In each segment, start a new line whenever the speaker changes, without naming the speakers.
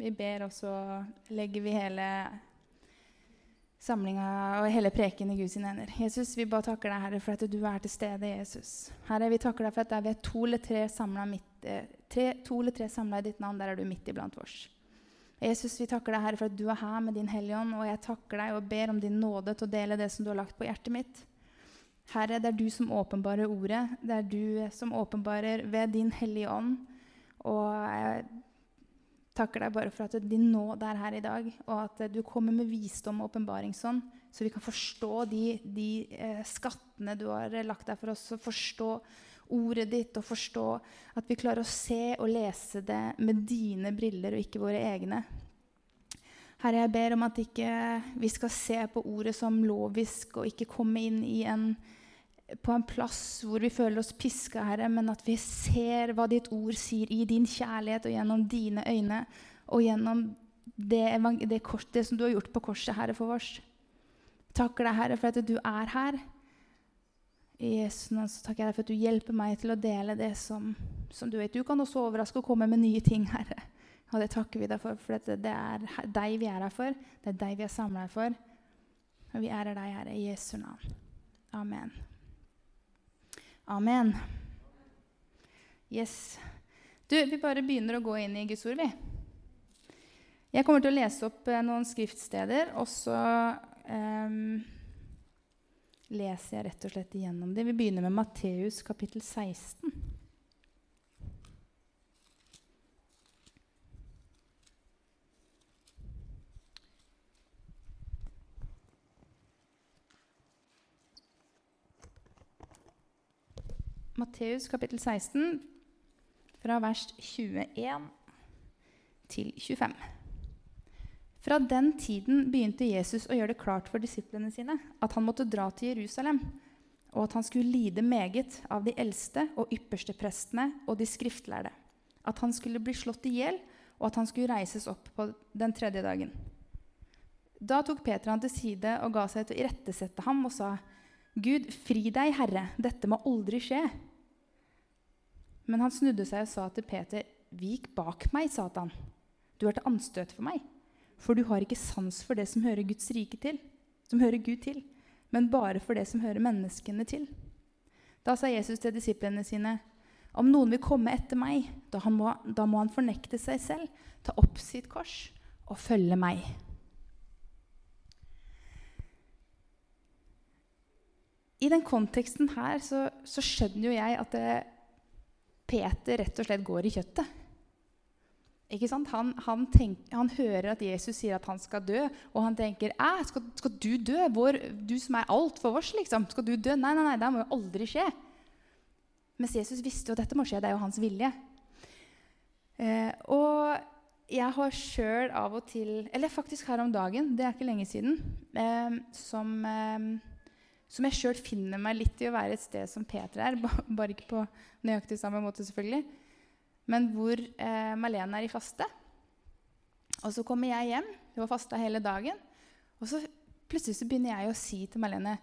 Vi ber, og så legger vi hele samlinga og hele preken i Guds hender. Jesus, vi bare takker deg, Herre, for at du er til stede, Jesus. Herre, vi takker deg for at der vi er to eller tre samla eh, i ditt navn, der er du midt iblant oss. Jesus, vi takker deg, Herre, for at du er her med din Hellige Ånd, og jeg takker deg og ber om din nåde til å dele det som du har lagt på hjertet mitt. Herre, det er du som åpenbarer ordet. Det er du som åpenbarer ved din Hellige Ånd. Og jeg takker deg bare for at din nåde er her i dag, og at du kommer med visdom og åpenbaringsånd, så vi kan forstå de, de eh, skattene du har lagt der for oss, og forstå ordet ditt, og forstå at vi klarer å se og lese det med dine briller og ikke våre egne. Herre, jeg ber om at ikke vi skal se på ordet som lovisk og ikke komme inn i en på en plass hvor vi føler oss piska, Herre, men at vi ser hva ditt ord sier i din kjærlighet og gjennom dine øyne og gjennom det, det, kors, det som du har gjort på korset, Herre, for oss. Takker deg, Herre, for at du er her. I Jesu navn takker jeg deg for at du hjelper meg til å dele det som, som du vet. Du kan også overraske og komme med nye ting, Herre. Og det takker vi deg for, for det er deg vi er her for. Det er deg vi er samla her for. Og vi ærer deg, Herre, i Jesu navn. Amen. Amen. Yes. Du, vi bare begynner å gå inn i Guds ord, vi. Jeg kommer til å lese opp eh, noen skriftsteder, og så um, leser jeg rett og slett igjennom det. Vi begynner med Matteus kapittel 16. Matteus kapittel 16, fra vers 21 til 25. Fra den tiden begynte Jesus å gjøre det klart for disiplene sine at han måtte dra til Jerusalem, og at han skulle lide meget av de eldste og ypperste prestene og de skriftlærde, at han skulle bli slått i hjel, og at han skulle reises opp på den tredje dagen. Da tok Peter han til side og ga seg til å irettesette ham og sa, Gud, fri deg, Herre, dette må aldri skje. Men han snudde seg og sa til Peter, 'Vik bak meg, Satan. Du er til anstøt for meg.' For du har ikke sans for det som hører Guds rike til, som hører Gud til, men bare for det som hører menneskene til. Da sa Jesus til disiplene sine.: Om noen vil komme etter meg, da, må, da må han fornekte seg selv, ta opp sitt kors og følge meg. I den konteksten her så, så skjønner jo jeg at det, Peter rett og slett går i kjøttet. Ikke sant? Han, han, tenk, han, hører at Jesus sier at han skal dø, og han tenker skal, skal, du dø? Vår, du som er alt for oss, liksom. Skal du dø? Nei, nei, nei, det må jo aldri skje. Mens Jesus visste jo at dette må skje. Det er jo hans vilje. Eh, og jeg har sjøl av og til Eller faktisk her om dagen, det er ikke lenge siden, eh, som eh, som jeg sjøl finner meg litt i å være et sted som Peter er. Bare ikke på nøyaktig samme måte, selvfølgelig. Men hvor eh, Malene er i faste. Og så kommer jeg hjem. Hun har fasta hele dagen. Og så plutselig så begynner jeg å si til Malene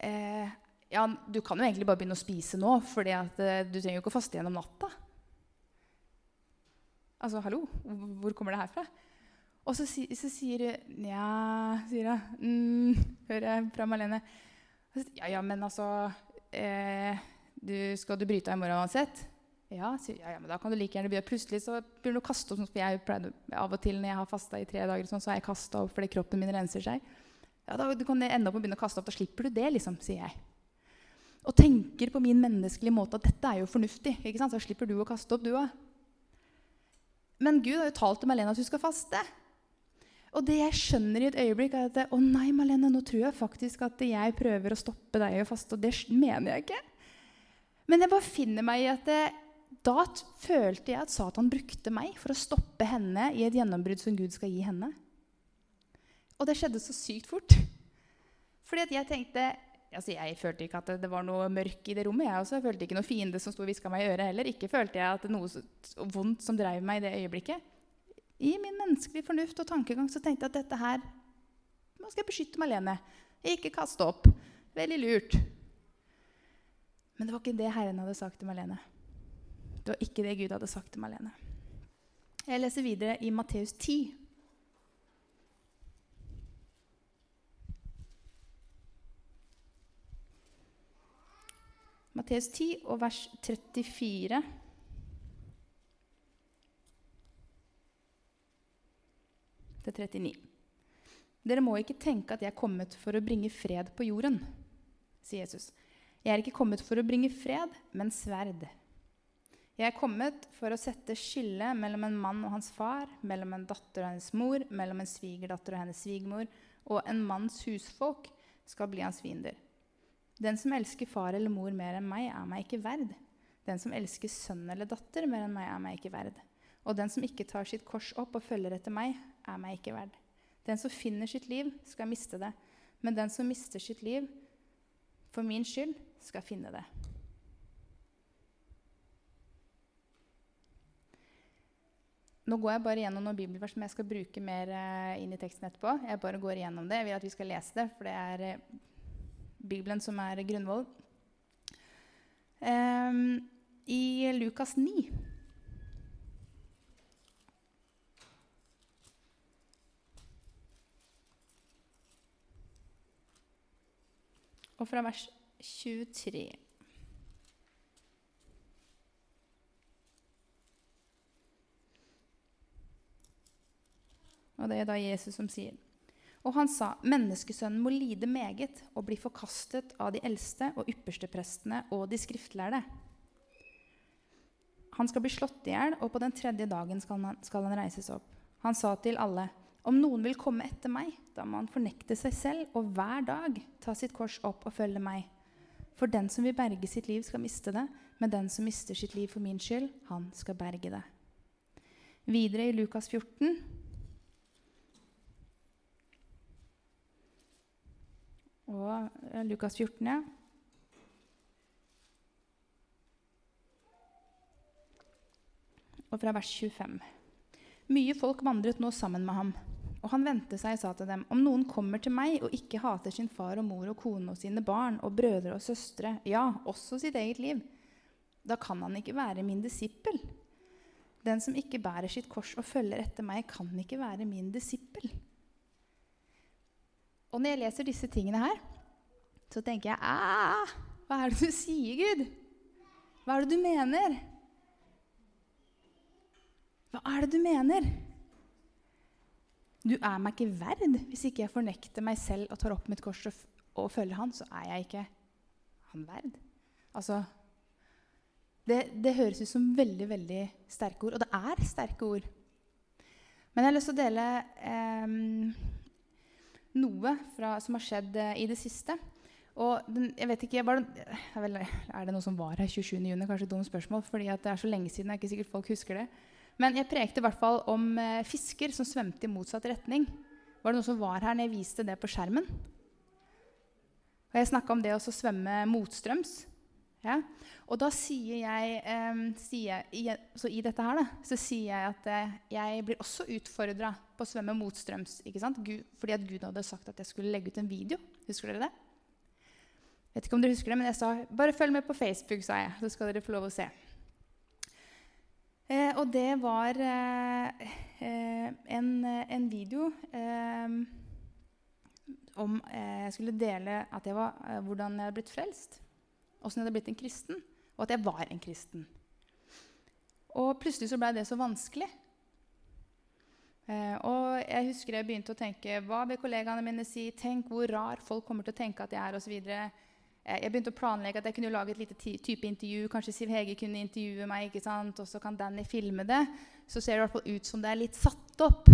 eh, ja, du kan jo egentlig bare begynne å spise nå, for eh, du trenger jo ikke å faste gjennom natta. Altså, hallo, hvor kommer det her fra? Og så, så sier hun Nja, sier hun. Mm, hører jeg fra Malene. Ja, ja, men altså eh, du, Skal du bryte av i morgen uansett? Ja, sier, ja, ja, men da kan du like gjerne begynne. Plutselig så begynner du å kaste opp. Sånn, for jeg pleide, Av og til når jeg har fasta i tre dager, sånn, så har jeg kasta opp fordi kroppen min renser seg. Ja, da du kan ende opp med å begynne å kaste opp. Da slipper du det, liksom, sier jeg. Og tenker på min menneskelige måte at dette er jo fornuftig. ikke sant? Så slipper du å kaste opp, du òg. Men Gud har jo talt til Malene at hun skal faste. Og det jeg skjønner i et øyeblikk, er at å nei, Malene, nå tror jeg faktisk at jeg prøver å stoppe deg å faste. Og det mener jeg ikke. Men jeg bare finner meg i at det, da følte jeg at Satan brukte meg for å stoppe henne i et gjennombrudd som Gud skal gi henne. Og det skjedde så sykt fort. Fordi at jeg tenkte altså Jeg følte ikke at det, var noe mørk i det rommet. Jeg også. Jeg følte ikke noe fiende som sto og hviska meg i øret heller. Ikke følte jeg at det var noe vondt som drev meg i det øyeblikket. I min menneskelige fornuft og tankegang så tenkte jeg at dette her Nå skal jeg beskytte meg alene. Ikke kaste opp. Veldig lurt. Men det var ikke det Herren hadde sagt til Malene. Det var ikke det Gud hadde sagt til Malene. Jeg leser videre i Matteus 10. Matteus 10 og vers 34. Til 39. Dere må ikke tenke at jeg er kommet for å bringe fred på jorden, sier Jesus. Jeg er ikke kommet for å bringe fred, men sverd. Jeg er kommet for å sette skille mellom en mann og hans far, mellom en datter og hennes mor, mellom en svigerdatter og hennes svigermor, og en manns husfolk skal bli hans fiender. Den som elsker far eller mor mer enn meg, er meg ikke verd. Den som elsker sønn eller datter mer enn meg, er meg ikke verd. Og den som ikke tar sitt kors opp og følger etter meg, er meg ikke verd. Den som finner sitt liv, skal miste det. Men den som mister sitt liv for min skyld, skal finne det. Nå går jeg bare gjennom noen bibelvers som jeg skal bruke mer uh, inn i teksten etterpå. Jeg bare går igjennom det. Jeg vil at vi skal lese det, for det er uh, Bibelen som er grunnvoll. Um, I Lukas 9 Og fra vers 23 Og det er da Jesus som sier. Og han sa, menneskesønnen må lide meget og bli forkastet av de eldste og ypperste prestene og de skriftlærde. Han skal bli slått i hjel, og på den tredje dagen skal han, skal han reises opp. Han sa til alle, om noen vil komme etter meg, da må han fornekte seg selv og hver dag ta sitt kors opp og følge meg. For den som vil berge sitt liv, skal miste det, men den som mister sitt liv for min skyld, han skal berge det. Videre i Lukas 14 Og eh, Lukas 14, ja. Og fra vers 25. Mye folk vandret nå sammen med ham. Og han vendte seg og sa til dem.: Om noen kommer til meg og ikke hater sin far og mor og kone og sine barn og brødre og søstre, ja, også sitt eget liv, da kan han ikke være min disippel. Den som ikke bærer sitt kors og følger etter meg, kan ikke være min disippel. Og når jeg leser disse tingene her, så tenker jeg Hva er det du sier, Gud? Hva er det du mener? Hva er det du mener? Du er meg ikke verd. Hvis ikke jeg fornekter meg selv og tar opp mitt kors og, og følger han, så er jeg ikke han verd. Altså det, det, høres ut som veldig veldig sterke ord, og det er sterke ord. Men jeg har lyst til å dele eh, noe fra, som har skjedd eh, i det siste. Og den, jeg vet ikke, det, Er det noe som var her 27.6? Kanskje et dumt spørsmål, fordi det er så lenge siden. det er ikke sikkert folk husker det. Men jeg prekte i hvert fall om eh, fisker som svømte i motsatt retning. Var det noen som var her når jeg viste det på skjermen? Og jeg snakka om det å svømme motstrøms. Ja? Og da sier jeg, eh, sier jeg Så i dette her da, så sier jeg at eh, jeg blir også utfordra på å svømme motstrøms. ikke sant? Gud, fordi at Gud hadde sagt at jeg skulle legge ut en video. Husker dere det? Vet ikke om dere husker det, men jeg sa bare følg med på Facebook, sa jeg. Så skal dere få lov å se. Eh, og det var eh, eh en, en, video eh, om eh, Jeg skulle dele jeg var, hvordan jeg hadde blitt frelst åssen jeg hadde blitt en kristen, og at jeg var en kristen. Og plutselig så blei det så vanskelig. Eh, og jeg husker jeg begynte å tenke hva vil kollegaene mine si? Tenk hvor rar folk kommer til å tenke at jeg er, osv. Eh, jeg begynte å planlegge at jeg kunne lage et lite type intervju. Kanskje Siv Hege kunne intervjue meg, ikke sant? og så kan Danny filme det. Så ser det i hvert fall ut som det er litt satt opp.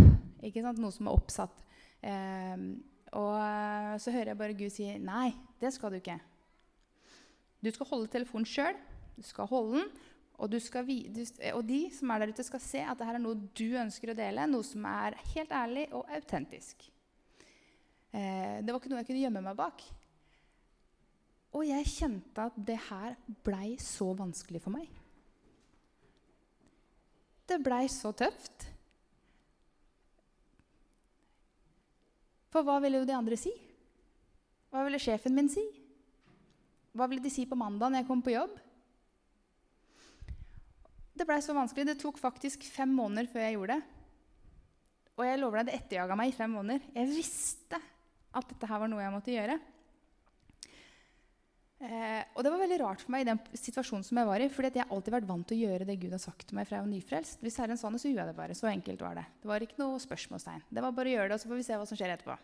Ikke sant? Noe som er oppsatt. Um, og eh, så hører jeg bare Gud si nei, det skal du ikke. Du skal holde telefonen sjøl. Du skal holde den. Og, du, og, de som er der ute, skal se at dette er noe du ønsker å dele. Noe som er helt ærlig og autentisk. Eh, det var ikke noe jeg kunne gjemme meg bak. Og jeg kjente at det her blei så vanskelig for meg. Det blei så tøft. For hva ville jo de andre si? Hva ville sjefen min si? Hva ville de si på mandag når jeg kom på jobb? Det blei så vanskelig. Det tok faktisk fem måneder før jeg gjorde det. Og jeg lover deg, det etterjaga meg i fem måneder. Jeg visste at dette her var noe jeg måtte gjøre. Eh, og det var veldig rart for meg i den situasjonen som jeg var i. fordi jeg har alltid vært vant til å gjøre det Gud har sagt til meg fra jeg var nyfrelst. Hvis Herren sa det, så gjorde jeg det bare. Så enkelt var det. Det var ikke noe spørsmålstegn. Det var bare å gjøre det, og så får vi se hva som skjer etterpå.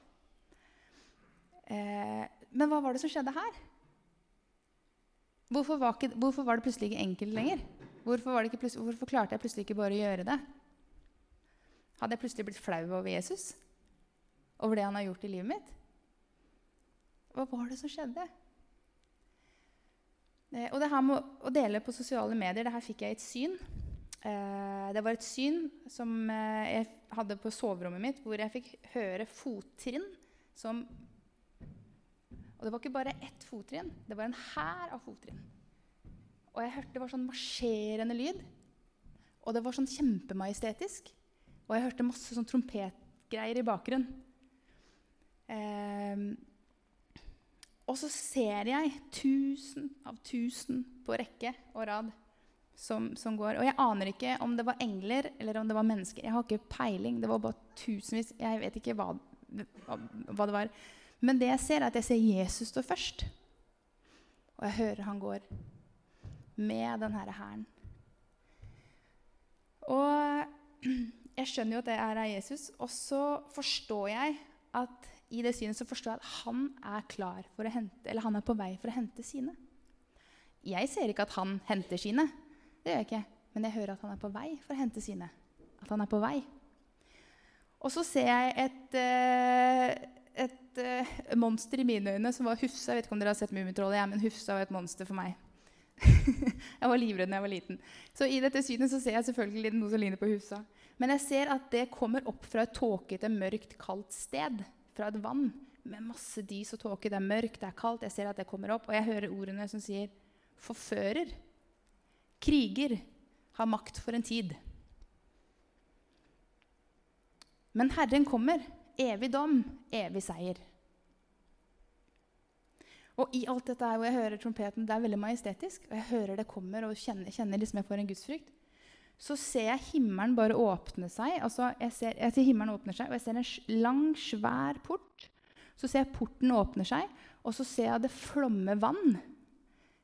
Eh, men hva var det som skjedde her? Hvorfor var, ikke, hvorfor var det plutselig ikke enkelt lenger? Hvorfor, hvorfor, klarte jeg plutselig ikke bare å gjøre det? Hadde jeg plutselig blitt flau over Jesus? Over det han har gjort i livet mitt? Hva var det som skjedde? Eh, og det her med å dele på sosiale medier, det her fikk jeg et syn. Eh, det var et syn som eh, jeg hadde på soverommet mitt, hvor jeg fikk høre fottrinn som Og det var ikke bare ett fottrinn, det var en hær av fottrinn. Og jeg hørte det var sånn marsjerende lyd. Og det var sånn kjempemajestetisk. Og jeg hørte masse sånn trompetgreier i bakgrunnen. Eh, og så ser jeg tusen av tusen på rekke og rad som, som, går. Og jeg aner ikke om det var engler eller om det var mennesker. Jeg har ikke peiling. Det var bare tusenvis. Jeg vet ikke hva, hva det var. Men det jeg ser, er at jeg ser Jesus stå først. Og jeg hører han går med denne hæren. Og jeg skjønner jo at det er Jesus. Og så forstår jeg at i det synet så forstår jeg at han er klar for å hente, eller han er på vei for å hente sine. Jeg ser ikke at han henter sine. Det gjør jeg ikke. Men jeg hører at han er på vei for å hente sine. At han er på vei. Og så ser jeg et, et, et uh, monster i mine øyne som var Hufsa. Jeg vet ikke om dere har sett Mummitrollet, ja, men Hufsa var et monster for meg. jeg var livredd da jeg var liten. Så i dette synet så ser jeg selvfølgelig noe som ligner på Hufsa. Men jeg ser at det kommer opp fra et tåkete, mørkt, kaldt sted. Fra et vann med masse dis og tåke. Det er mørkt, det er kaldt. Jeg ser at det kommer opp, og jeg hører ordene som sier forfører. Kriger har makt for en tid. Men Herren kommer. Evig dom, evig seier. Og i alt dette her hvor jeg hører trompeten, det er veldig majestetisk, og jeg hører det kommer, og kjenner, kjenner liksom jeg får en gudsfrykt, så ser jeg himmelen bare åpne seg. altså jeg ser, jeg ser himmelen åpner seg, og jeg ser en lang, svær port. Så ser jeg porten åpner seg, og så ser jeg det flomme vann.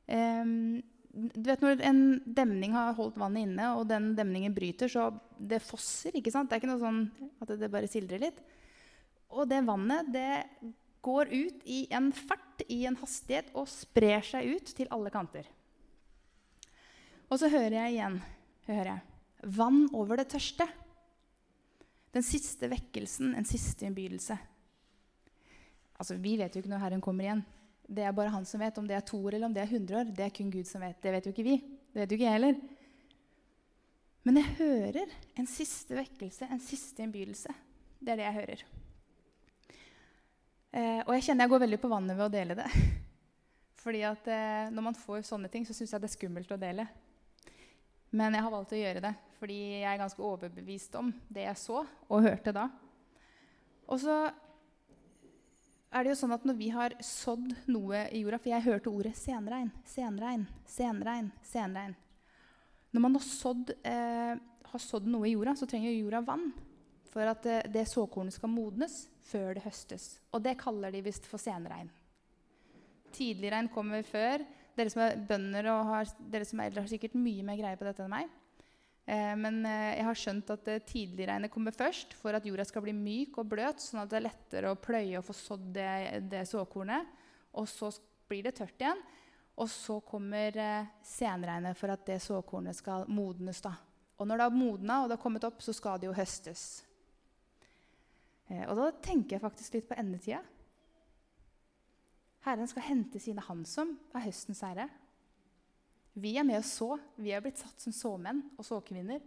Um, du vet Når en demning har holdt vannet inne, og den demningen bryter, så det fosser. ikke sant? Det er ikke noe sånn at det bare sildrer litt. Og det vannet det går ut i en fart, i en hastighet, og sprer seg ut til alle kanter. Og så hører jeg igjen hører jeg, vann over det tørste. Den siste vekkelsen, en siste innbydelse. Altså, Vi vet jo ikke når Herren kommer igjen. Det er bare han som vet. Om det er to år eller om det er 100 år, det er kun Gud som vet. Det vet jo ikke vi. Det vet jo ikke jeg heller. Men jeg hører en siste vekkelse, en siste innbydelse. Det er det jeg hører. Eh, og jeg kjenner jeg går veldig på vannet ved å dele det. Fordi at eh, når man får sånne ting, så syns jeg det er skummelt å dele. Men jeg har valgt å gjøre det fordi jeg er ganske overbevist om det jeg så og hørte da. Og så er det jo sånn at når vi har sådd noe i jorda For jeg hørte ordet senregn, senregn, senregn, senregn. Når man har sådd, eh, har sådd noe i jorda, så trenger jorda vann for at det, det såkornet skal modnes før det høstes. Og det kaller de visst for senregn. Tidligregn kommer før. Dere som er bønder og har, dere som er eldre, har sikkert mye mer greie på dette enn meg. Eh, men eh, jeg har skjønt at eh, tidligregnet kommer først for at jorda skal bli myk og bløt, sånn at det er lettere å pløye og få sådd det, det såkornet. Og så blir det tørt igjen. Og så kommer eh, senregnet for at det såkornet skal modnes. da. Og når det har modna og det har kommet opp, så skal det jo høstes. Eh, og da tenker jeg faktisk litt på endetida. Herren skal hente sine han som er høstens herre. Vi er med å så. Vi er blitt satt som såmenn og såkvinner.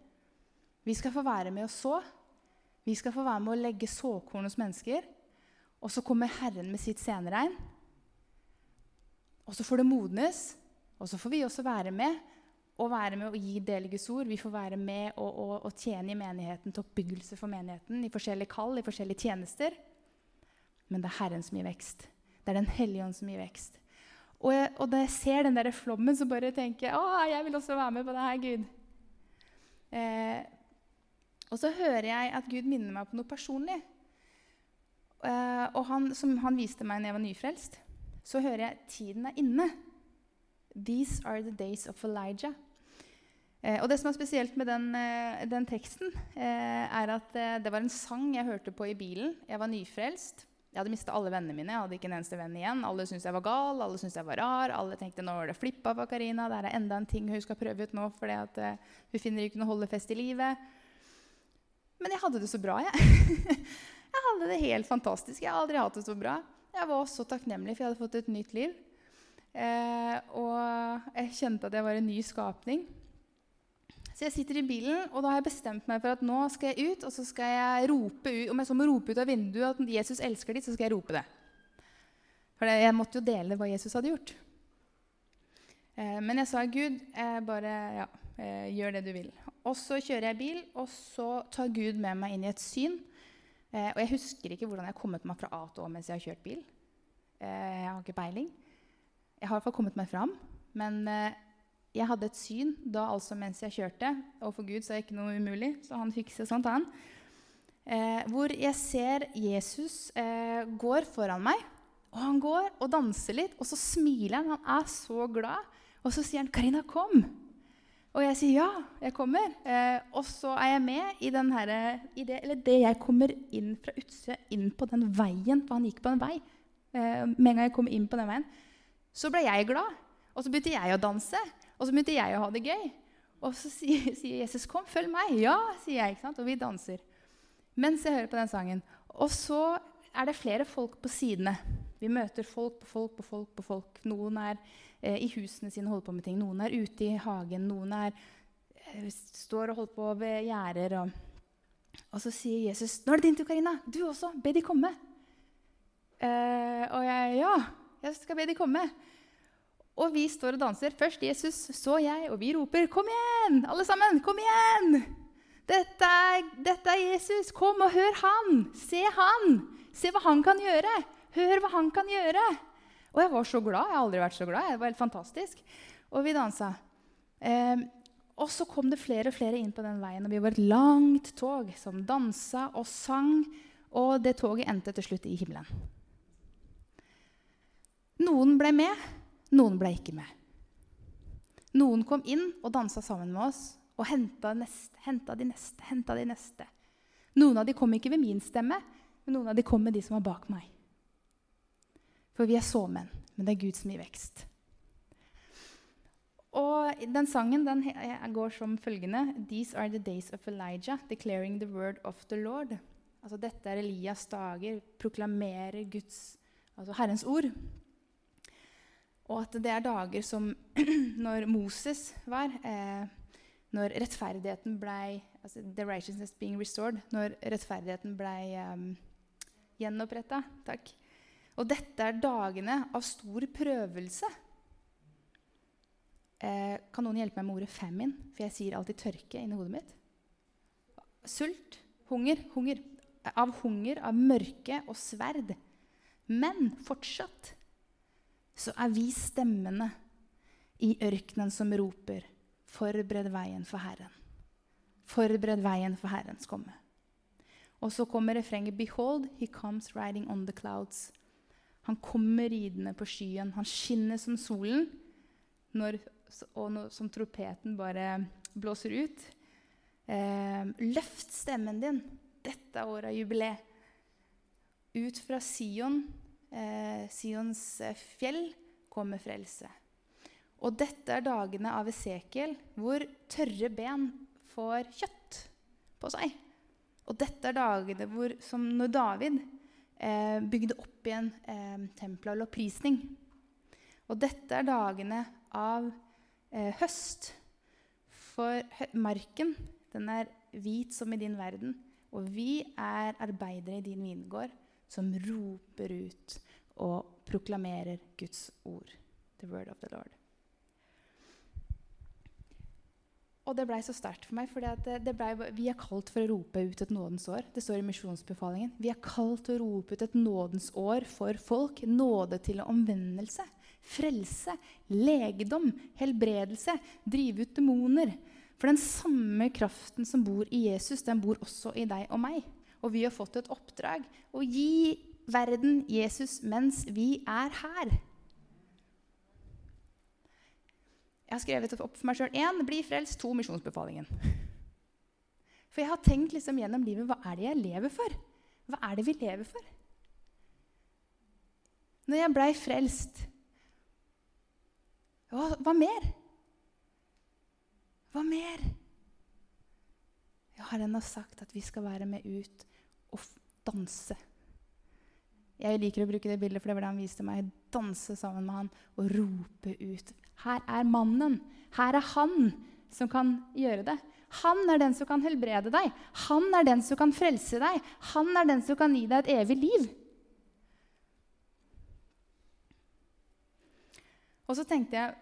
Vi skal få være med å så. Vi skal få være med å legge såkorn hos mennesker. Og så kommer Herren med sitt senregn. Og så får det modnes. Og så får vi også være med og være med å gi del Guds ord. Vi får være med og, og, å tjene i menigheten til oppbyggelse for menigheten. I forskjellige kall, i forskjellige tjenester. Men det er Herren som gir vekst. Det er Den hellige ånd som gir vekst. Og, jeg, og da jeg ser den der flommen, så bare tenker jeg å, jeg vil også være med på det her, Gud. Eh, og så hører jeg at Gud minner meg på noe personlig. Eh, og han, som han viste meg når jeg var nyfrelst, så hører jeg 'tiden er inne'. These are the days of Elijah. Eh, og det som er spesielt med den, eh, den teksten, eh, er at eh, det var en sang jeg hørte på i bilen. Jeg var nyfrelst. Jeg hadde mista alle vennene mine. Jeg hadde ikke en eneste venn igjen. Alle syntes jeg var gal, alle syntes jeg var rar. Alle tenkte nå er det flippa for Karina. Det er enda en ting hun skal prøve ut nå fordi at, uh, hun finner ikke noe holdefest i livet. Men jeg hadde det så bra, jeg. jeg hadde det helt fantastisk. Jeg har aldri hatt det så bra. Jeg var så takknemlig, for jeg hadde fått et nytt liv. Eh, og jeg kjente at jeg var en ny skapning. Så jeg sitter i bilen, og da har jeg bestemt meg for at nå skal jeg ut. Og så skal jeg rope ut, Om jeg så må rope ut av vinduet at Jesus elsker ditt, så skal jeg rope det. For jeg måtte jo dele hva Jesus hadde gjort. Eh, men jeg sa, Gud, jeg bare ja, eh, gjør det du vil. Og så kjører jeg bil, og så tar Gud med meg inn i et syn. Eh, og jeg husker ikke hvordan jeg har kommet meg fra A til Å mens jeg har kjørt bil. Jeg har ikke peiling. Jeg har i hvert fall kommet meg fram. Men jeg hadde et syn da altså mens jeg kjørte. Og for Gud så er det ikke noe umulig, så han fikser sånt, han. Eh, hvor jeg ser Jesus eh, går foran meg. Og han går og danser litt, og så smiler han. Han er så glad. Og så sier han, 'Karina, kom.' Og jeg sier ja, jeg kommer. Eh, og så er jeg med i, her, i det, eller det jeg kommer inn fra utsida, inn på den veien. For han gikk på en vei. Eh, med en gang jeg kom inn på den veien, så ble jeg glad. Og så begynte jeg å danse. Og så begynte jeg å ha det gøy. Og så sier, Jesus, 'Kom, følg meg.' 'Ja', sier jeg. ikke sant? Og vi danser. Mens jeg hører på den sangen. Og så er det flere folk på sidene. Vi møter folk på folk på folk på folk. Noen er eh, i husene sine og holder på med ting. Noen er ute i hagen. Noen er, eh, står og holder på ved gjerder. Og, og, så sier Jesus, 'Nå er det din tur, Karina. Du også. Be de komme.' Eh, og jeg, 'Ja, jeg skal be de komme.' Og vi står og danser. Først Jesus, så jeg, og vi roper 'Kom igjen, alle sammen! Kom igjen!' Dette er, dette er, Jesus. Kom og hør han! Se han! Se hva han kan gjøre! Hør hva han kan gjøre! Og jeg var så glad. Jeg har aldri vært så glad. Det var helt fantastisk. Og vi dansa. Eh, og så kom det flere og flere inn på den veien, og vi var et langt tog som dansa og sang. Og det toget endte til slutt i himmelen. Noen ble med, noen ble ikke med. Noen kom inn og dansa sammen med oss og henta, neste, henta de neste, henta de neste. Noen av de kom ikke ved min stemme, men noen av de kom med de som var bak meg. For vi er såmenn, men det er Gud som gir vekst. Og den sangen den går som følgende These are the days of Elijah, declaring the word of the Lord. Altså Dette er Elias dager, proklamerer Guds, altså Herrens ord. Og at det er dager som når Moses var eh, Når rettferdigheten blei altså The righteousness being restored. Når rettferdigheten blei um, gjenoppretta. Takk. Og dette er dagene av stor prøvelse. Eh, kan noen hjelpe meg med ordet 'famine'? For jeg sier alltid 'tørke' inni hodet mitt. Sult. Hunger. Hunger. Av hunger, av mørke og sverd. Men fortsatt så er vi stemmene i ørkenen som roper, 'Forbered veien for Herren'. Forbered veien for Herrens komme. Og så kommer refrenget 'Behold, he comes riding on the clouds'. Han kommer ridende på skyen. Han skinner som solen, når, og når, som trompeten bare blåser ut. Eh, løft stemmen din. Dette er året av jubileet. Ut fra Sion eh, Sions eh, fjell kommer frelse. Og dette er dagene av Esekiel hvor tørre ben får kjøtt på seg. Og dette er dagene hvor, som når David eh, bygde opp igjen eh, tempelet og lovprisning. Og dette er dagene av eh, høst. For marken den er hvit som i din verden, og vi er arbeidere i din vingård som roper ut og proklamerer Guds ord. The word of the Lord. Og det blei så sterkt for meg, for vi er kalt for å rope ut et nådens år. Det står i misjonsbefalingen. Vi er kalt til å rope ut et nådens år for folk. Nåde til omvendelse, frelse, legedom, helbredelse, drive ut demoner. For den samme kraften som bor i Jesus, den bor også i deg og meg. Og vi har fått et oppdrag å gi verden Jesus mens vi er her. Jeg har skrevet opp for meg sjøl én bli frelst, to misjonsbefalingen. For jeg har tenkt liksom gjennom livet hva er det jeg lever for? Hva er det vi lever for? Når jeg blei frelst hva, hva mer? Hva mer? Jeg har ennå sagt at vi skal være med ut og danse. Jeg liker å bruke det bildet, for det var det han viste meg. Danse sammen med han og rope ut. Her er mannen. Her er han som kan gjøre det. Han er den som kan helbrede deg. Han er den som kan frelse deg. Han er den som kan gi deg et evig liv. Og så tenkte jeg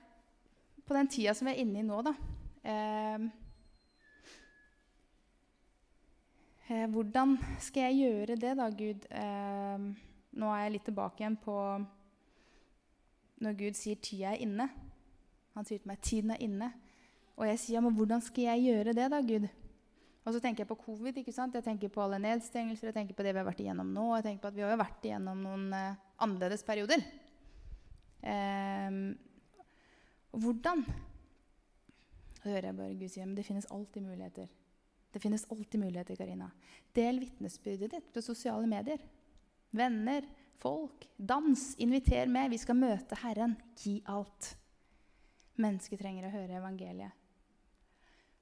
på den tida som vi er inne i nå, da. Eh, eh, hvordan skal jeg gjøre det, da, Gud? Eh, nå er jeg litt tilbake igjen på når Gud sier 'tida er inne'. Han sier til meg 'tiden er inne'. Og jeg sier men 'hvordan skal jeg gjøre det, da, Gud'? Og så tenker jeg på covid. ikke sant? Jeg tenker på alle nedstengelser, jeg tenker på det vi har vært igjennom nå. Jeg tenker på at Vi har jo vært igjennom noen uh, annerledes perioder. Um, hvordan? Så hører jeg bare Gud si men det finnes alltid muligheter. Det finnes alltid muligheter, Karina. Del vitnesbyrdet ditt på sosiale medier. Venner, folk, dans. Inviter med. Vi skal møte Herren. Gi alt. Mennesket trenger å høre evangeliet.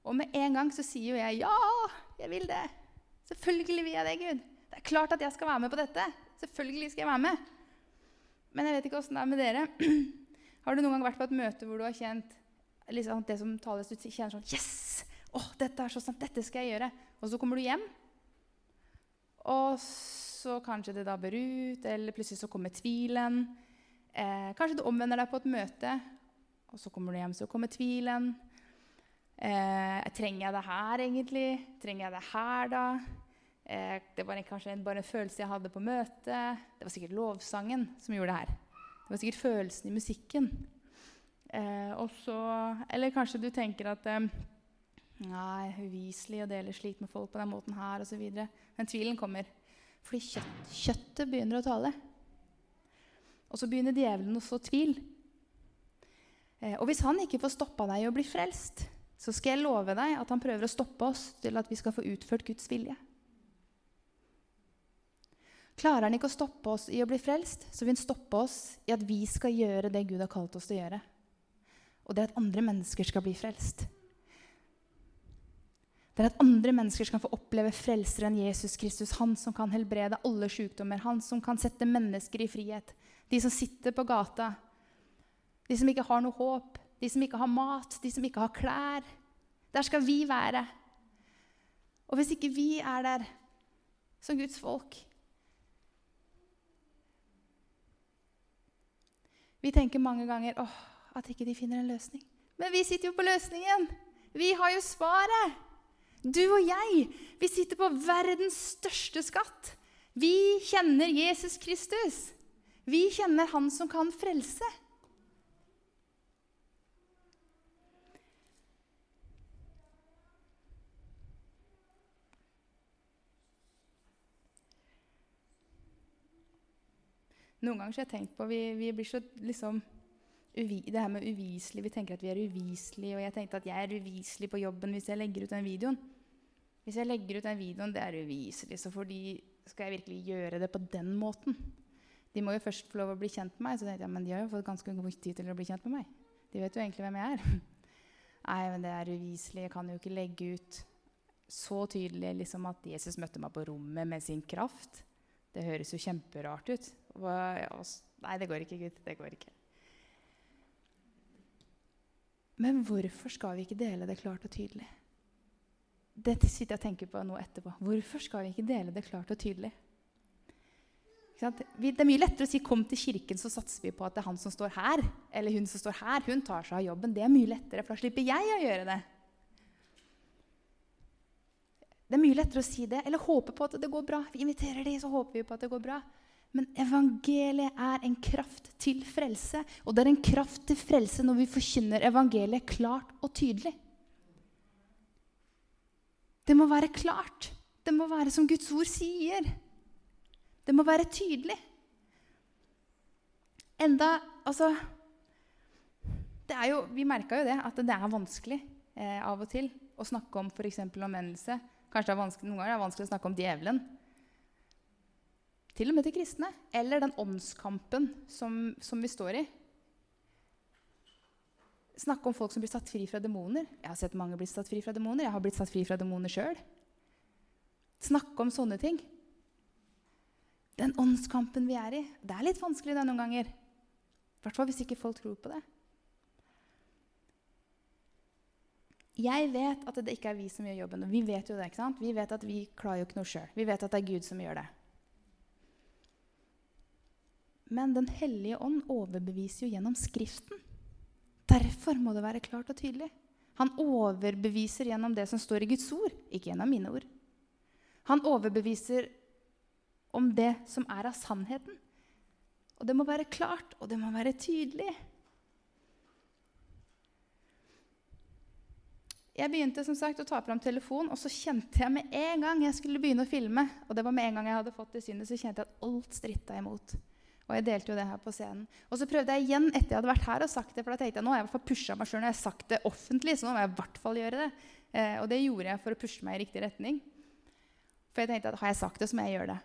Og med en gang så sier jo jeg ja, jeg vil det. Selvfølgelig vil jeg det, Gud. Det er klart at jeg skal være med på dette. Selvfølgelig skal jeg være med. Men jeg vet ikke åssen det er med dere. Har du noen gang vært på et møte hvor du har kjent liksom, det som tales, du kjenner sånn Yes! Oh, dette er så sant. Dette skal jeg gjøre. Og så kommer du hjem, og så kanskje det dabber ut, eller plutselig så kommer tvilen. Eh, kanskje du omvender deg på et møte, og så kommer du hjem, så kommer tvilen. Eh, trenger jeg det her, egentlig? Trenger jeg det her, da? Eh, det var kanskje bare en følelse jeg hadde på møtet. Det var sikkert lovsangen som gjorde det her. Det var sikkert følelsen i musikken. Eh, også, eller kanskje du tenker at eh, Nei, uviselig å dele slikt med folk på den måten her osv. Men tvilen kommer. Fordi kjøtt, kjøttet begynner å tale. Og så begynner djevelen å så tvil. Eh, og hvis han ikke får stoppa deg i å bli frelst, så skal jeg love deg at han prøver å stoppe oss til at vi skal få utført Guds vilje. Klarer han ikke å stoppe oss i å bli frelst, så vil han stoppe oss i at vi skal gjøre det Gud har kalt oss til å gjøre. Og det at andre mennesker skal bli frelst. Det er at andre mennesker skal få oppleve frelseren Jesus Kristus. Han som kan helbrede alle sykdommer. Han som kan sette mennesker i frihet. De som sitter på gata. De som ikke har noe håp. De som ikke har mat. De som ikke har klær. Der skal vi være. Og hvis ikke vi er der som Guds folk, Vi tenker mange ganger åh, at ikke de finner en løsning. Men vi sitter jo på løsningen! Vi har jo svaret! Du og jeg, vi sitter på verdens største skatt. Vi kjenner Jesus Kristus. Vi kjenner Han som kan frelse. Noen ganger har jeg tenkt på vi, vi blir så liksom Det her med uviselig Vi tenker at vi er uviselige. Og jeg tenkte at jeg er uviselig på jobben hvis jeg legger ut den videoen. Hvis jeg legger ut den videoen, det er uviselig, så for de skal jeg virkelig gjøre det på den måten. De må jo først få lov å bli kjent med meg. Så tenkte jeg, men de har jo fått ganske god tid til å bli kjent med meg. De vet jo egentlig hvem jeg er. Nei, men det er uviselig. Jeg kan jo ikke legge ut så tydelig liksom, at Jesus møtte meg på rommet med sin kraft. Det høres jo kjemperart ut. Nei, det går ikke, gutt. Det går ikke. Men hvorfor skal vi ikke dele det klart og tydelig? Dette sitter jeg og tenker på nå etterpå. Hvorfor skal vi ikke dele det klart og tydelig? Det er mye lettere å si 'kom til kirken', så satser vi på at det er han som står her. Eller hun som står her, hun tar seg av jobben. Det er mye lettere, for da slipper jeg å gjøre det. Det er mye lettere å si det, eller håpe på at det går bra. Vi inviterer de, så håper vi på at det går bra. Men evangeliet er en kraft til frelse. Og det er en kraft til frelse når vi forkynner evangeliet klart og tydelig. Det må være klart. Det må være som Guds ord sier. Det må være tydelig. Enda Altså det er jo, Vi merka jo det, at det er vanskelig eh, av og til å snakke om f.eks. omvendelse. Kanskje det er vanskelig, Noen ganger er det vanskelig å snakke om djevelen. Til og med til kristne. Eller den åndskampen som, som vi står i. Snakke om folk som blir satt fri fra demoner. Jeg har sett mange bli satt fri fra demoner. Jeg har blitt satt fri fra demoner sjøl. Snakke om sånne ting. Den åndskampen vi er i, det er litt vanskelig det noen ganger. I hvert fall hvis ikke folk tror på det. Jeg vet at det ikke er vi som gjør jobben. Vi vet jo det, ikke sant? Vi vet at vi klarer jo ikke noe sjøl. Vi vet at det er Gud som gjør det. Men Den hellige ånd overbeviser jo gjennom Skriften. Derfor må det være klart og tydelig. Han overbeviser gjennom det som står i Guds ord, ikke gjennom mine ord. Han overbeviser om det som er av sannheten. Og det må være klart, og det må være tydelig. Jeg begynte som sagt å ta fram telefonen, og så kjente jeg med en gang jeg skulle begynne å filme, og det var med en gang jeg hadde fått det synet, så kjente jeg at alt stritta imot. Og jeg delte jo det her på scenen. Og så prøvde jeg igjen etter jeg hadde vært her og sagt det, for da tenkte jeg nå har jeg i hvert fall pusha meg sjøl når jeg har sagt det offentlig, så nå må jeg i hvert fall gjøre det. Eh, og det gjorde jeg for å pushe meg i riktig retning. For jeg tenkte at har jeg sagt det, så må jeg gjøre det.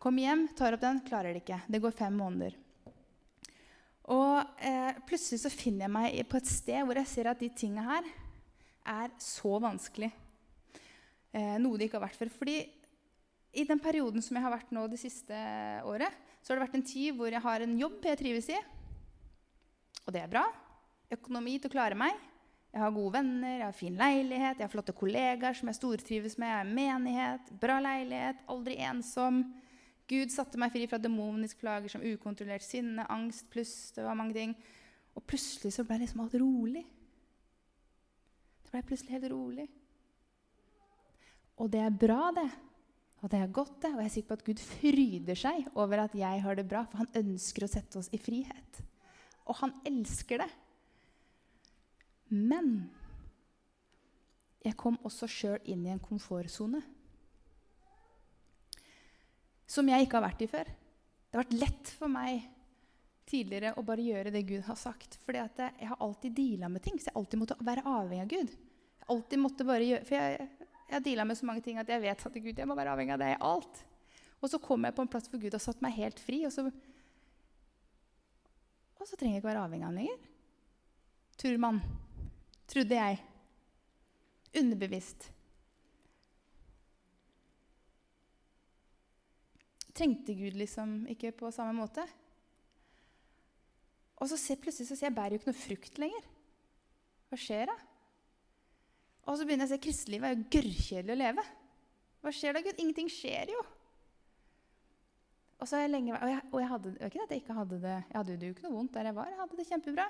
Kom hjem, tar opp den, klarer det ikke. Det går fem måneder. Og eh, plutselig så finner jeg meg på et sted hvor jeg ser at de tinga her er så vanskelig. Eh, noe det ikke har vært før. Fordi i den perioden som jeg har vært nå det siste året, så har det vært en tid hvor jeg har en jobb jeg trives i. Og det er bra. Økonomi til å klare meg. Jeg har gode venner, jeg har fin leilighet, jeg har flotte kollegaer som jeg stortrives med. Jeg har menighet, bra leilighet, aldri ensom. Gud satte meg fri fra demoniske plager som ukontrollert sinne, angst pluss det var mange ting. Og plutselig så ble liksom alt rolig. Det ble plutselig helt rolig. Og det er bra, det. Og det er godt, det. Og jeg er sikker på at Gud fryder seg over at jeg har det bra, for han ønsker å sette oss i frihet. Og han elsker det. Men jeg kom også sjøl inn i en komfortsone som jeg ikke har vært i før. Det har vært lett for meg tidligere å bare gjøre det Gud har sagt. Fordi jeg har alltid deala med ting, så jeg alltid måtte være avhengig av Gud. Jeg alltid måtte bare gjøre, For jeg, jeg har deala med så mange ting at jeg vet at Gud, jeg må være avhengig av deg i alt. Og så kom jeg på en plass hvor Gud har satt meg helt fri, og så, og så trenger jeg ikke være avhengig av ham lenger. Tror man. Trodde jeg. Underbevisst. Trengte Gud liksom ikke på samme måte? Og så ser, plutselig så ser jeg bærer jo ikke noe frukt lenger. Hva skjer da? Og så begynner jeg å se kristelivet er jo gørrkjedelig å leve. Hva skjer da, Gud? Ingenting skjer jo. Og så har jeg lenge, og jeg, og jeg hadde, ikke at jeg ikke hadde det, jeg hadde det jo ikke noe vondt der jeg var. Jeg hadde det kjempebra.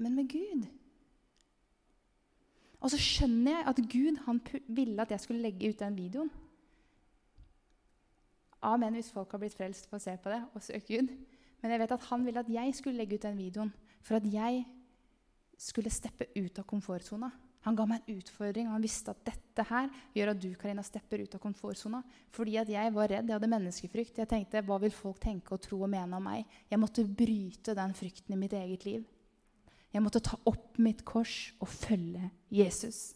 Men med Gud Og så skjønner jeg at Gud han ville at jeg skulle legge ut den videoen. Amen hvis folk har blitt frelst for å se på det og søke Gud. Men jeg vet at han ville at jeg skulle legge ut den videoen for at jeg skulle steppe ut av komfortsona. Han ga meg en utfordring, og han visste at dette her gjør at du Karina, stepper ut av komfortsona. Fordi at jeg var redd, jeg hadde menneskefrykt. Jeg tenkte hva vil folk tenke og tro og mene om meg? Jeg måtte bryte den frykten i mitt eget liv. Jeg måtte ta opp mitt kors og følge Jesus.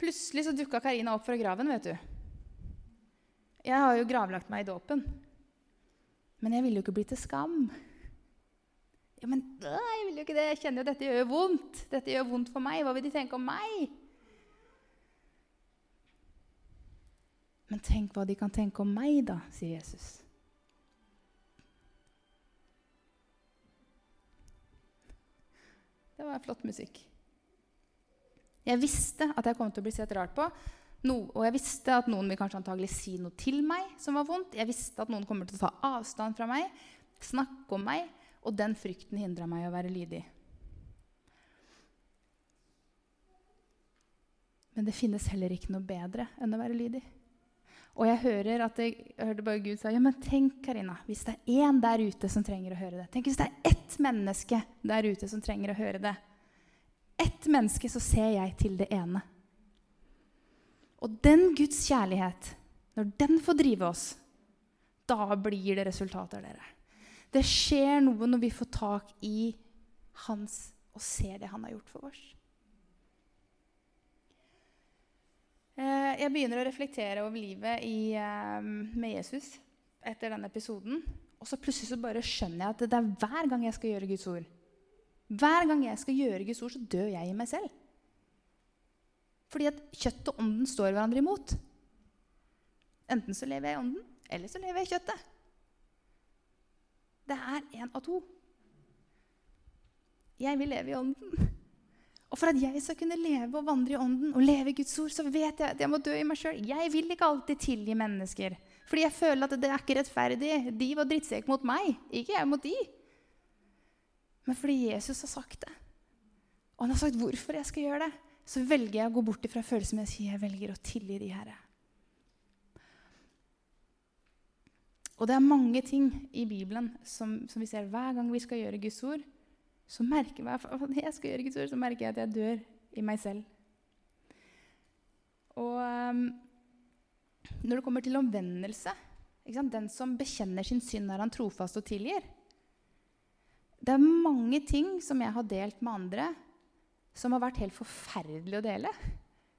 Plutselig så dukka Karina opp fra graven, vet du. Jeg har jo gravlagt meg i dåpen. Men jeg ville jo ikke bli til skam. Ja, men jeg vil jo ikke det. Jeg kjenner jo dette gjør vondt. Dette gjør vondt for meg. Hva vil de tenke om meg? Men tenk hva de kan tenke om meg, da, sier Jesus. Det var flott musikk. Jeg visste at jeg kom til å bli sett rart på. No, og jeg visste at noen vil kanskje antagelig si noe til meg som var vondt. Jeg visste at noen kommer til å ta avstand fra meg, snakke om meg. Og den frykten hindra meg i å være lydig. Men det finnes heller ikke noe bedre enn å være lydig. Og jeg hører at jeg, jeg hørte bare Gud sa ja, men tenk Karina, hvis det er én der ute som trenger å høre det. Tenk hvis det er ett menneske der ute som trenger å høre det. ett menneske, så ser jeg til det ene. Og den Guds kjærlighet, når den får drive oss, da blir det resultater, dere. Det skjer noe når vi får tak i hans og ser det han har gjort for oss. Eh, jeg begynner å reflektere over livet i, eh, med Jesus etter denne episoden. Og så plutselig så bare skjønner jeg at det er hver gang jeg skal gjøre Guds ord Hver gang jeg skal gjøre Guds ord, så dør jeg i meg selv. Fordi at kjøtt og ånden står hverandre imot. Enten så lever jeg i ånden, eller så lever jeg i kjøttet. Det er én av to. Jeg vil leve i ånden. Og for at jeg skal kunne leve og vandre i ånden og leve i Guds ord, så vet jeg at jeg må dø i meg sjøl. Jeg vil ikke alltid tilgi mennesker. Fordi jeg føler at det er ikke rettferdig. De var drittsekk mot meg, ikke jeg mot de. Men fordi Jesus har sagt det, og han har sagt hvorfor jeg skal gjøre det, så velger jeg å gå bort ifra følelsen min og si jeg velger å tilgi de Herre. Og det er mange ting i Bibelen som, som vi ser hver gang vi skal gjøre Guds ord. Så merker jeg, jeg skal gjøre Guds ord, så merker jeg at jeg dør i meg selv. Og um, når det kommer til omvendelse Den som bekjenner sin synd, er han trofast og tilgir. Det er mange ting som jeg har delt med andre, som har vært helt forferdelig å dele.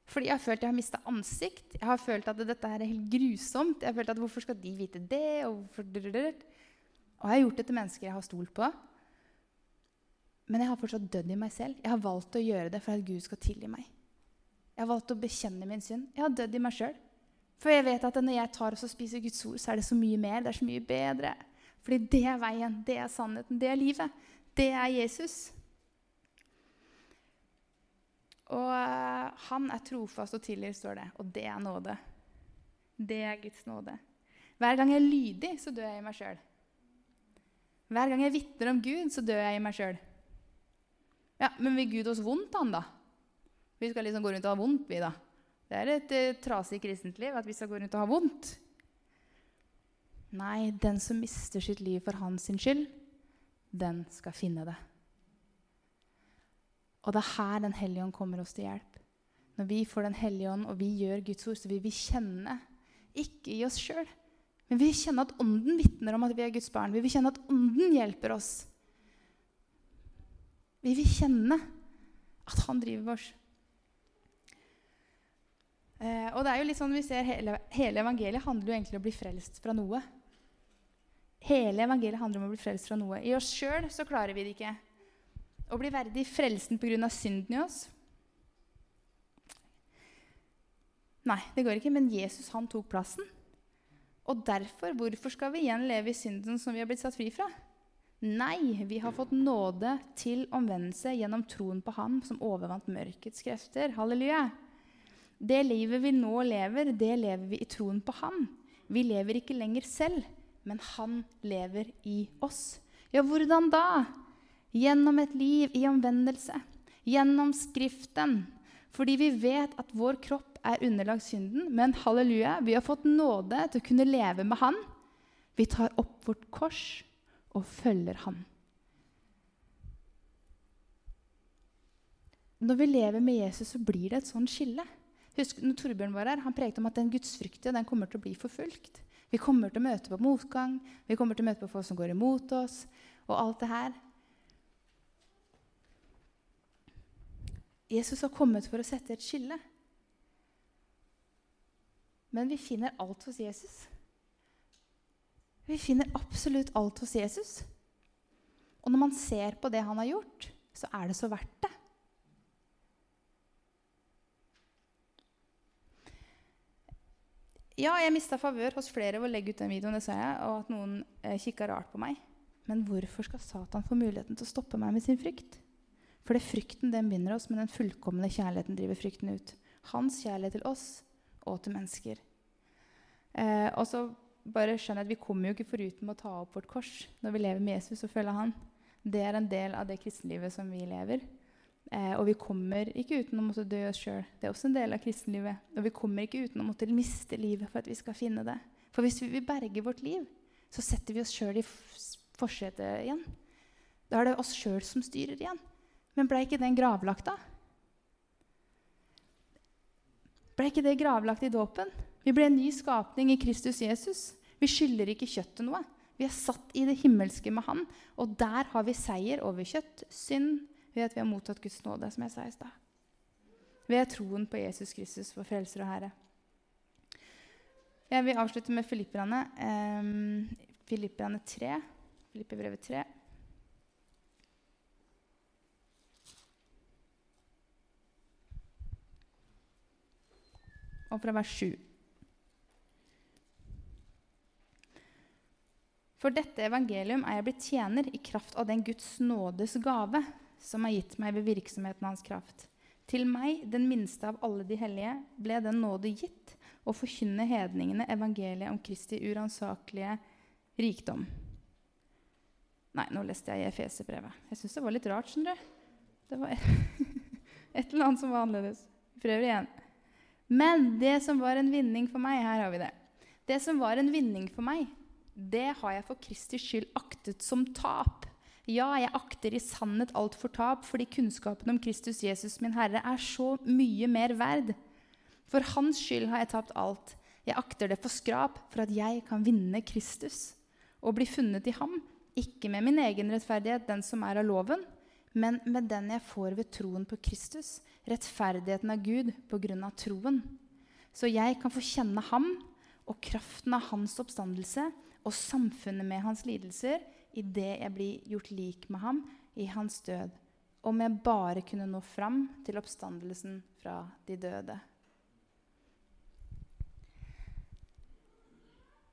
Fordi jeg har følt jeg har mista ansikt. Jeg har følt at dette er helt grusomt. Jeg har følt at Hvorfor skal de vite det? Og, og jeg har gjort det til mennesker jeg har stolt på. Men jeg har fortsatt dødd i meg selv. Jeg har valgt å gjøre det for at Gud skal tilgi meg. Jeg har valgt å bekjenne min synd. Jeg har dødd i meg sjøl. For jeg vet at når jeg tar og spiser Guds ord, så er det så mye mer. Det er så mye bedre. Fordi det er veien, det er sannheten, det er livet. Det er Jesus. Og uh, han er trofast og tilgir, står det. Og det er nåde. Det er Guds nåde. Hver gang jeg er lydig, så dør jeg i meg sjøl. Hver gang jeg vitner om Gud, så dør jeg i meg sjøl. Ja, men vil Gud oss vondt, han, da? Vi skal liksom gå rundt og ha vondt, vi, da. Det er et uh, trasig kristent liv at vi skal gå rundt og ha vondt. Nei, den som mister sitt liv for hans skyld, den skal finne det. Og det er her Den hellige ånd kommer oss til hjelp. Når vi får Den hellige ånd og vi gjør Guds ord, så vil vi kjenne, ikke i oss sjøl, men vi vil kjenne at Ånden vitner om at vi er Guds barn. Vi vil kjenne at Ånden hjelper oss. Vi vil kjenne at Han driver oss. Eh, og det er jo litt sånn vi ser hele, hele, evangeliet handler jo egentlig om å bli frelst fra noe. Hele evangeliet handler om å bli frelst fra noe. I oss sjøl så klarer vi det ikke. Å bli verdig frelsen pga. synden i oss Nei, det går ikke. Men Jesus han tok plassen. Og derfor, hvorfor skal vi igjen leve i synden som vi har blitt satt fri fra? Nei, vi har fått nåde til omvendelse gjennom troen på Han som overvant mørkets krefter. Halleluja. Det livet vi nå lever, det lever vi i troen på Han. Vi lever ikke lenger selv, men Han lever i oss. Ja, hvordan da? Gjennom et liv i omvendelse. Gjennom Skriften. Fordi vi vet at vår kropp er underlagt synden, men halleluja, vi har fått nåde til å kunne leve med Han. Vi tar opp vårt kors og følger Han. Når vi lever med Jesus, så blir det et sånt skille. Husk, når Torbjørn var her, han prekte om at den gudsfryktige den kommer til å bli forfulgt. Vi kommer til å møte på motgang, vi kommer til å møte på folk som går imot oss. og alt det her. Jesus har kommet for å sette et skille. Men vi finner alt hos Jesus. Vi finner absolutt alt hos Jesus. Og når man ser på det han har gjort, så er det så verdt det. Ja, jeg mista favør hos flere ved å legge ut den videoen, det sa jeg, og at noen eh, kikka rart på meg. Men hvorfor skal Satan få muligheten til å stoppe meg med sin frykt? For det frykten den binder oss, men den fullkomne kjærligheten driver frykten ut. Hans kjærlighet til oss og til mennesker. Eh, og så bare skjønner jeg at Vi kommer jo ikke foruten å ta opp vårt kors når vi lever med Jesus og følger han. Det er en del av det kristenlivet som vi lever. Eh, og vi kommer ikke uten å måtte dø oss sjøl. Det er også en del av kristenlivet. Og vi kommer ikke uten å måtte miste livet for at vi skal finne det. For hvis vi vil berge vårt liv, så setter vi oss sjøl i forsetet igjen. Da er det oss sjøl som styrer igjen. Men ble ikke den gravlagt, da? Ble ikke det gravlagt i dåpen? Vi ble en ny skapning i Kristus Jesus. Vi skylder ikke kjøttet noe. Vi er satt i det himmelske med Han, og der har vi seier over kjøtt, synd, ved at vi har mottatt Guds nåde, som jeg sa i stad. Ved troen på Jesus Kristus, vår frelser og Herre. Jeg vil avslutte med Filipperne, eh, Filipperne 3. Filipperbrevet 3. Og fra vers 7. For dette evangelium er jeg blitt tjener i kraft av den Guds nådes gave som er gitt meg ved virksomheten hans kraft. Til meg, den minste av alle de hellige, ble den nåde gitt å forkynne hedningene evangeliet om Kristi uransakelige rikdom. Nei, nå leste jeg Efeserbrevet. Jeg syns det var litt rart. skjønner du. Det var et eller annet som var annerledes. Vi prøver igjen. Men det som var en vinning for meg Her har vi det. Det som var en vinning for meg, det har jeg for Kristi skyld aktet som tap. Ja, jeg akter i sannhet alt for tap, fordi kunnskapen om Kristus Jesus, min Herre, er så mye mer verd. For hans skyld har jeg tapt alt. Jeg akter det for skrap, for at jeg kan vinne Kristus og bli funnet i ham, ikke med min egen rettferdighet, den som er av loven, men med den jeg får ved troen på Kristus, rettferdigheten av Gud på grunn av troen. Så jeg kan få kjenne ham og kraften av hans oppstandelse og samfunnet med hans lidelser idet jeg blir gjort lik med ham i hans død, om jeg bare kunne nå fram til oppstandelsen fra de døde.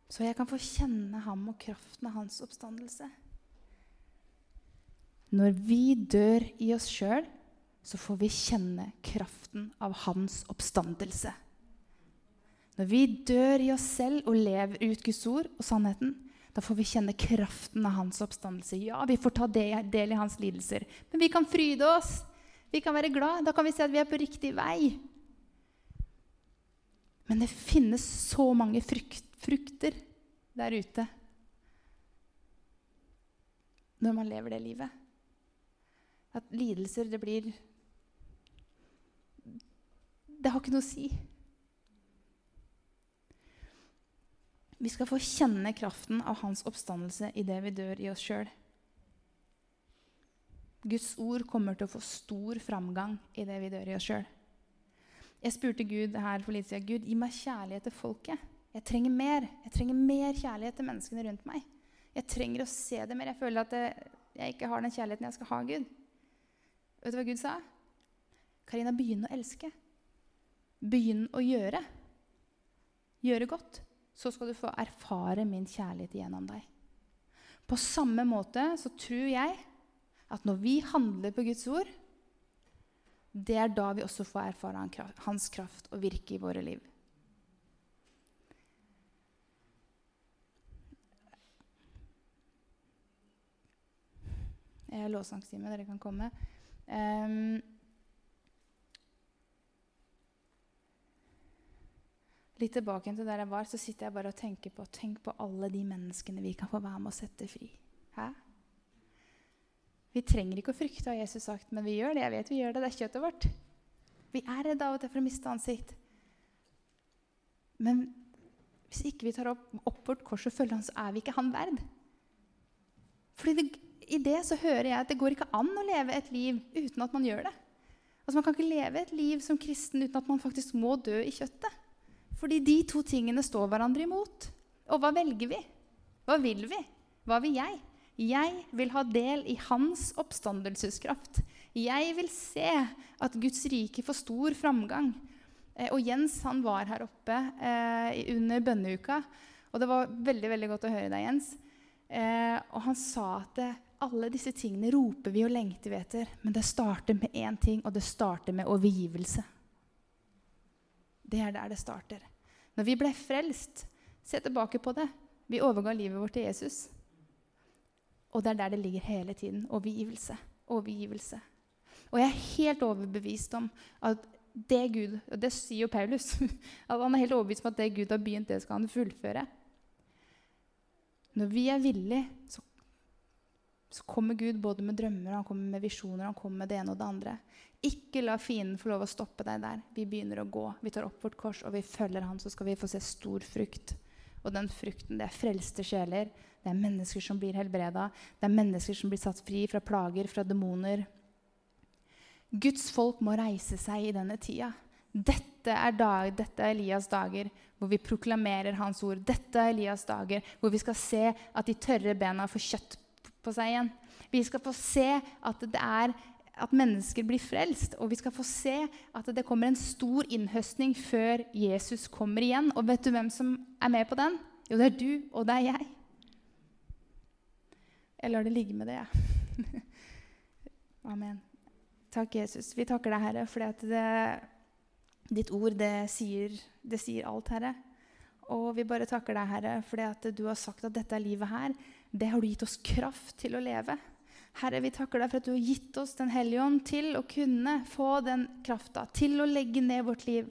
Så jeg kan få kjenne ham og kraften av hans oppstandelse. Når vi dør i oss sjøl, så får vi kjenne kraften av hans oppstandelse. Når vi dør i oss selv og lever ut Guds ord og sannheten, da får vi kjenne kraften av hans oppstandelse. Ja, vi får ta del i hans lidelser, men vi kan fryde oss. Vi kan være glad. Da kan vi se at vi er på riktig vei. Men det finnes så mange frukt, frukter der ute når man lever det livet. At lidelser, det blir Det har ikke noe å si. Vi skal få kjenne kraften av hans oppstandelse i det vi dør i oss sjøl. Guds ord kommer til å få stor framgang i det vi dør i oss sjøl. Jeg spurte Gud her for litt siden. Gud, gi meg kjærlighet til folket. Jeg trenger mer. Jeg trenger mer kjærlighet til menneskene rundt meg. Jeg trenger å se det mer. Jeg føler at jeg ikke har den kjærligheten jeg skal ha, Gud. Vet du hva Gud sa? Karina, begynn å elske. Begynn å gjøre. Gjøre godt så skal du få erfare min kjærlighet gjennom deg. På samme måte så tror jeg at når vi handler på Guds ord, det er da vi også får erfare hans kraft og virke i våre liv. Jeg har lovsangstime, dere kan komme. Um, litt tilbake til der jeg var, så sitter jeg bare og tenker på tenk på alle de menneskene vi kan få være med å sette fri. Hæ? Vi trenger ikke å frykte, har Jesus sagt, men vi gjør det. Jeg vet vi gjør det. Det er kjøttet vårt. Vi er redde av og til for å miste ansikt. Men hvis ikke vi tar opp, opp vårt kors og følger han, så er vi ikke han verd. Fordi det, I det så hører jeg at det går ikke an å leve et liv uten at man gjør det. Altså Man kan ikke leve et liv som kristen uten at man faktisk må dø i kjøttet. Fordi de to tingene står hverandre imot. Og hva velger vi? Hva vil vi? Hva vil jeg? Jeg vil ha del i hans oppstandelseskraft. Jeg vil se at Guds rike får stor framgang. Eh, og Jens han var her oppe eh, under bønneuka. Og det var veldig veldig godt å høre deg, Jens. Eh, og han sa at det, alle disse tingene roper vi og lengter vi etter. Men det starter med én ting, og det starter med overgivelse. Det er der det starter. Når vi ble frelst, se tilbake på det. Vi overga livet vårt til Jesus. Og det er der det ligger hele tiden. Overgivelse. Overgivelse. Og jeg er helt overbevist om at det Gud Og det sier jo Paulus. At han er helt overbevist om at det Gud har begynt, det skal han fullføre. Når vi er villige, så, så kommer Gud både med drømmer han kommer med visjoner han kommer med det ene og det andre. Ikke la fienden få lov å stoppe deg der. Vi begynner å gå. Vi tar opp vårt kors, og vi følger han, så skal vi få se stor frukt. Og den frukten, det er frelste sjeler. Det er mennesker som blir helbreda. Det er mennesker som blir satt fri fra plager, fra demoner. Guds folk må reise seg i denne tida. Dette er, dag, dette er Elias' dager hvor vi proklamerer hans ord. Dette er Elias' dager hvor vi skal se at de tørre bena får kjøtt på seg igjen. Vi skal få se at det er at mennesker blir frelst. Og vi skal få se at det kommer en stor innhøstning før Jesus kommer igjen. Og vet du hvem som er med på den? Jo, det er du, og det er jeg. Jeg lar det ligge med det, jeg. Amen. Takk, Jesus. Vi takker deg, Herre, fordi at det Ditt ord, det sier, det sier, alt, Herre. Og vi bare takker deg, Herre, fordi at du har sagt at dette livet her, det har du gitt oss kraft til å leve. Herre, vi takker deg for at du har gitt oss Den hellige ånd til å kunne få den krafta, til å legge ned vårt liv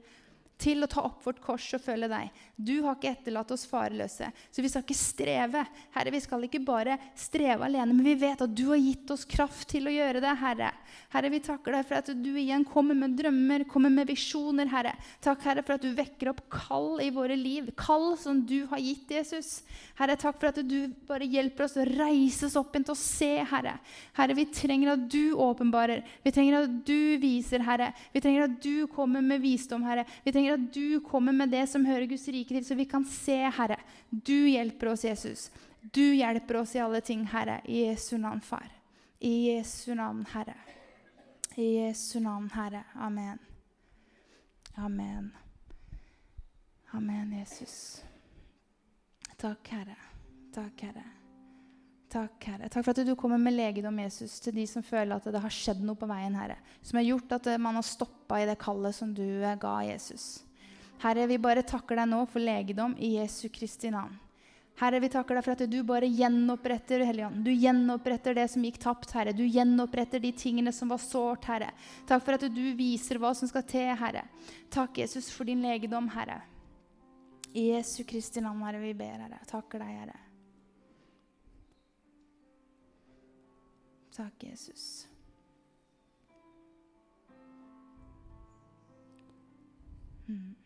til å ta opp vårt kors og følge deg. Du har ikke etterlatt oss fareløse, så vi skal ikke streve. Herre, vi skal ikke bare streve alene, men vi vet at du har gitt oss kraft til å gjøre det, Herre. Herre, vi takker deg for at du igjen kommer med drømmer, kommer med visjoner, Herre. Takk, Herre, for at du vekker opp kall i våre liv. Kall som du har gitt Jesus. Herre, takk for at du bare hjelper oss å reise oss opp til å se, Herre. Herre, vi trenger at du åpenbarer. Vi trenger at du viser, Herre. Vi trenger at du kommer med visdom, Herre. Vi trenger trenger at du kommer med det som hører Guds rike til, så vi kan se, Herre. Du hjelper oss, Jesus. Du hjelper oss i alle ting, Herre. I Jesu navn, Far. I Jesu navn, Herre. I Jesu navn, Herre. Amen. Amen. Amen, Jesus. Takk, Herre. Takk, Herre. Takk, Herre. Takk for at du kommer med legedom Jesus, til de som føler at det har skjedd noe på veien. Herre. Som har gjort at man har stoppa i det kallet som du ga Jesus. Herre, vi bare takker deg nå for legedom i Jesu Kristi navn. Herre, vi takker deg for at du bare gjenoppretter Helligånd. Du gjenoppretter det som gikk tapt, Herre. Du gjenoppretter de tingene som var sårt, Herre. Takk for at du viser hva som skal til, Herre. Takk, Jesus, for din legedom, Herre. I Jesu Kristi navn, Herre, vi ber, Herre. Takker deg, Herre. Takk, Jesus. Mm.